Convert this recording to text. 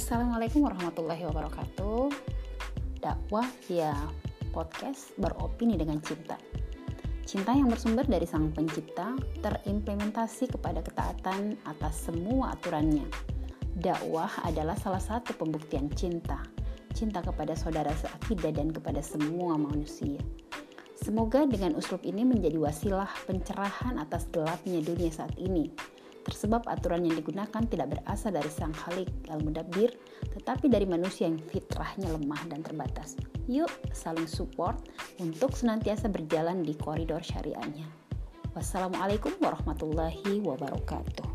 Assalamualaikum warahmatullahi wabarakatuh. Dakwah ya podcast beropini dengan cinta. Cinta yang bersumber dari Sang Pencipta terimplementasi kepada ketaatan atas semua aturannya. Dakwah adalah salah satu pembuktian cinta. Cinta kepada saudara seakidah dan kepada semua manusia. Semoga dengan uslub ini menjadi wasilah pencerahan atas gelapnya dunia saat ini tersebab aturan yang digunakan tidak berasal dari sang khalik al-mudabbir, tetapi dari manusia yang fitrahnya lemah dan terbatas. Yuk saling support untuk senantiasa berjalan di koridor syariahnya. Wassalamualaikum warahmatullahi wabarakatuh.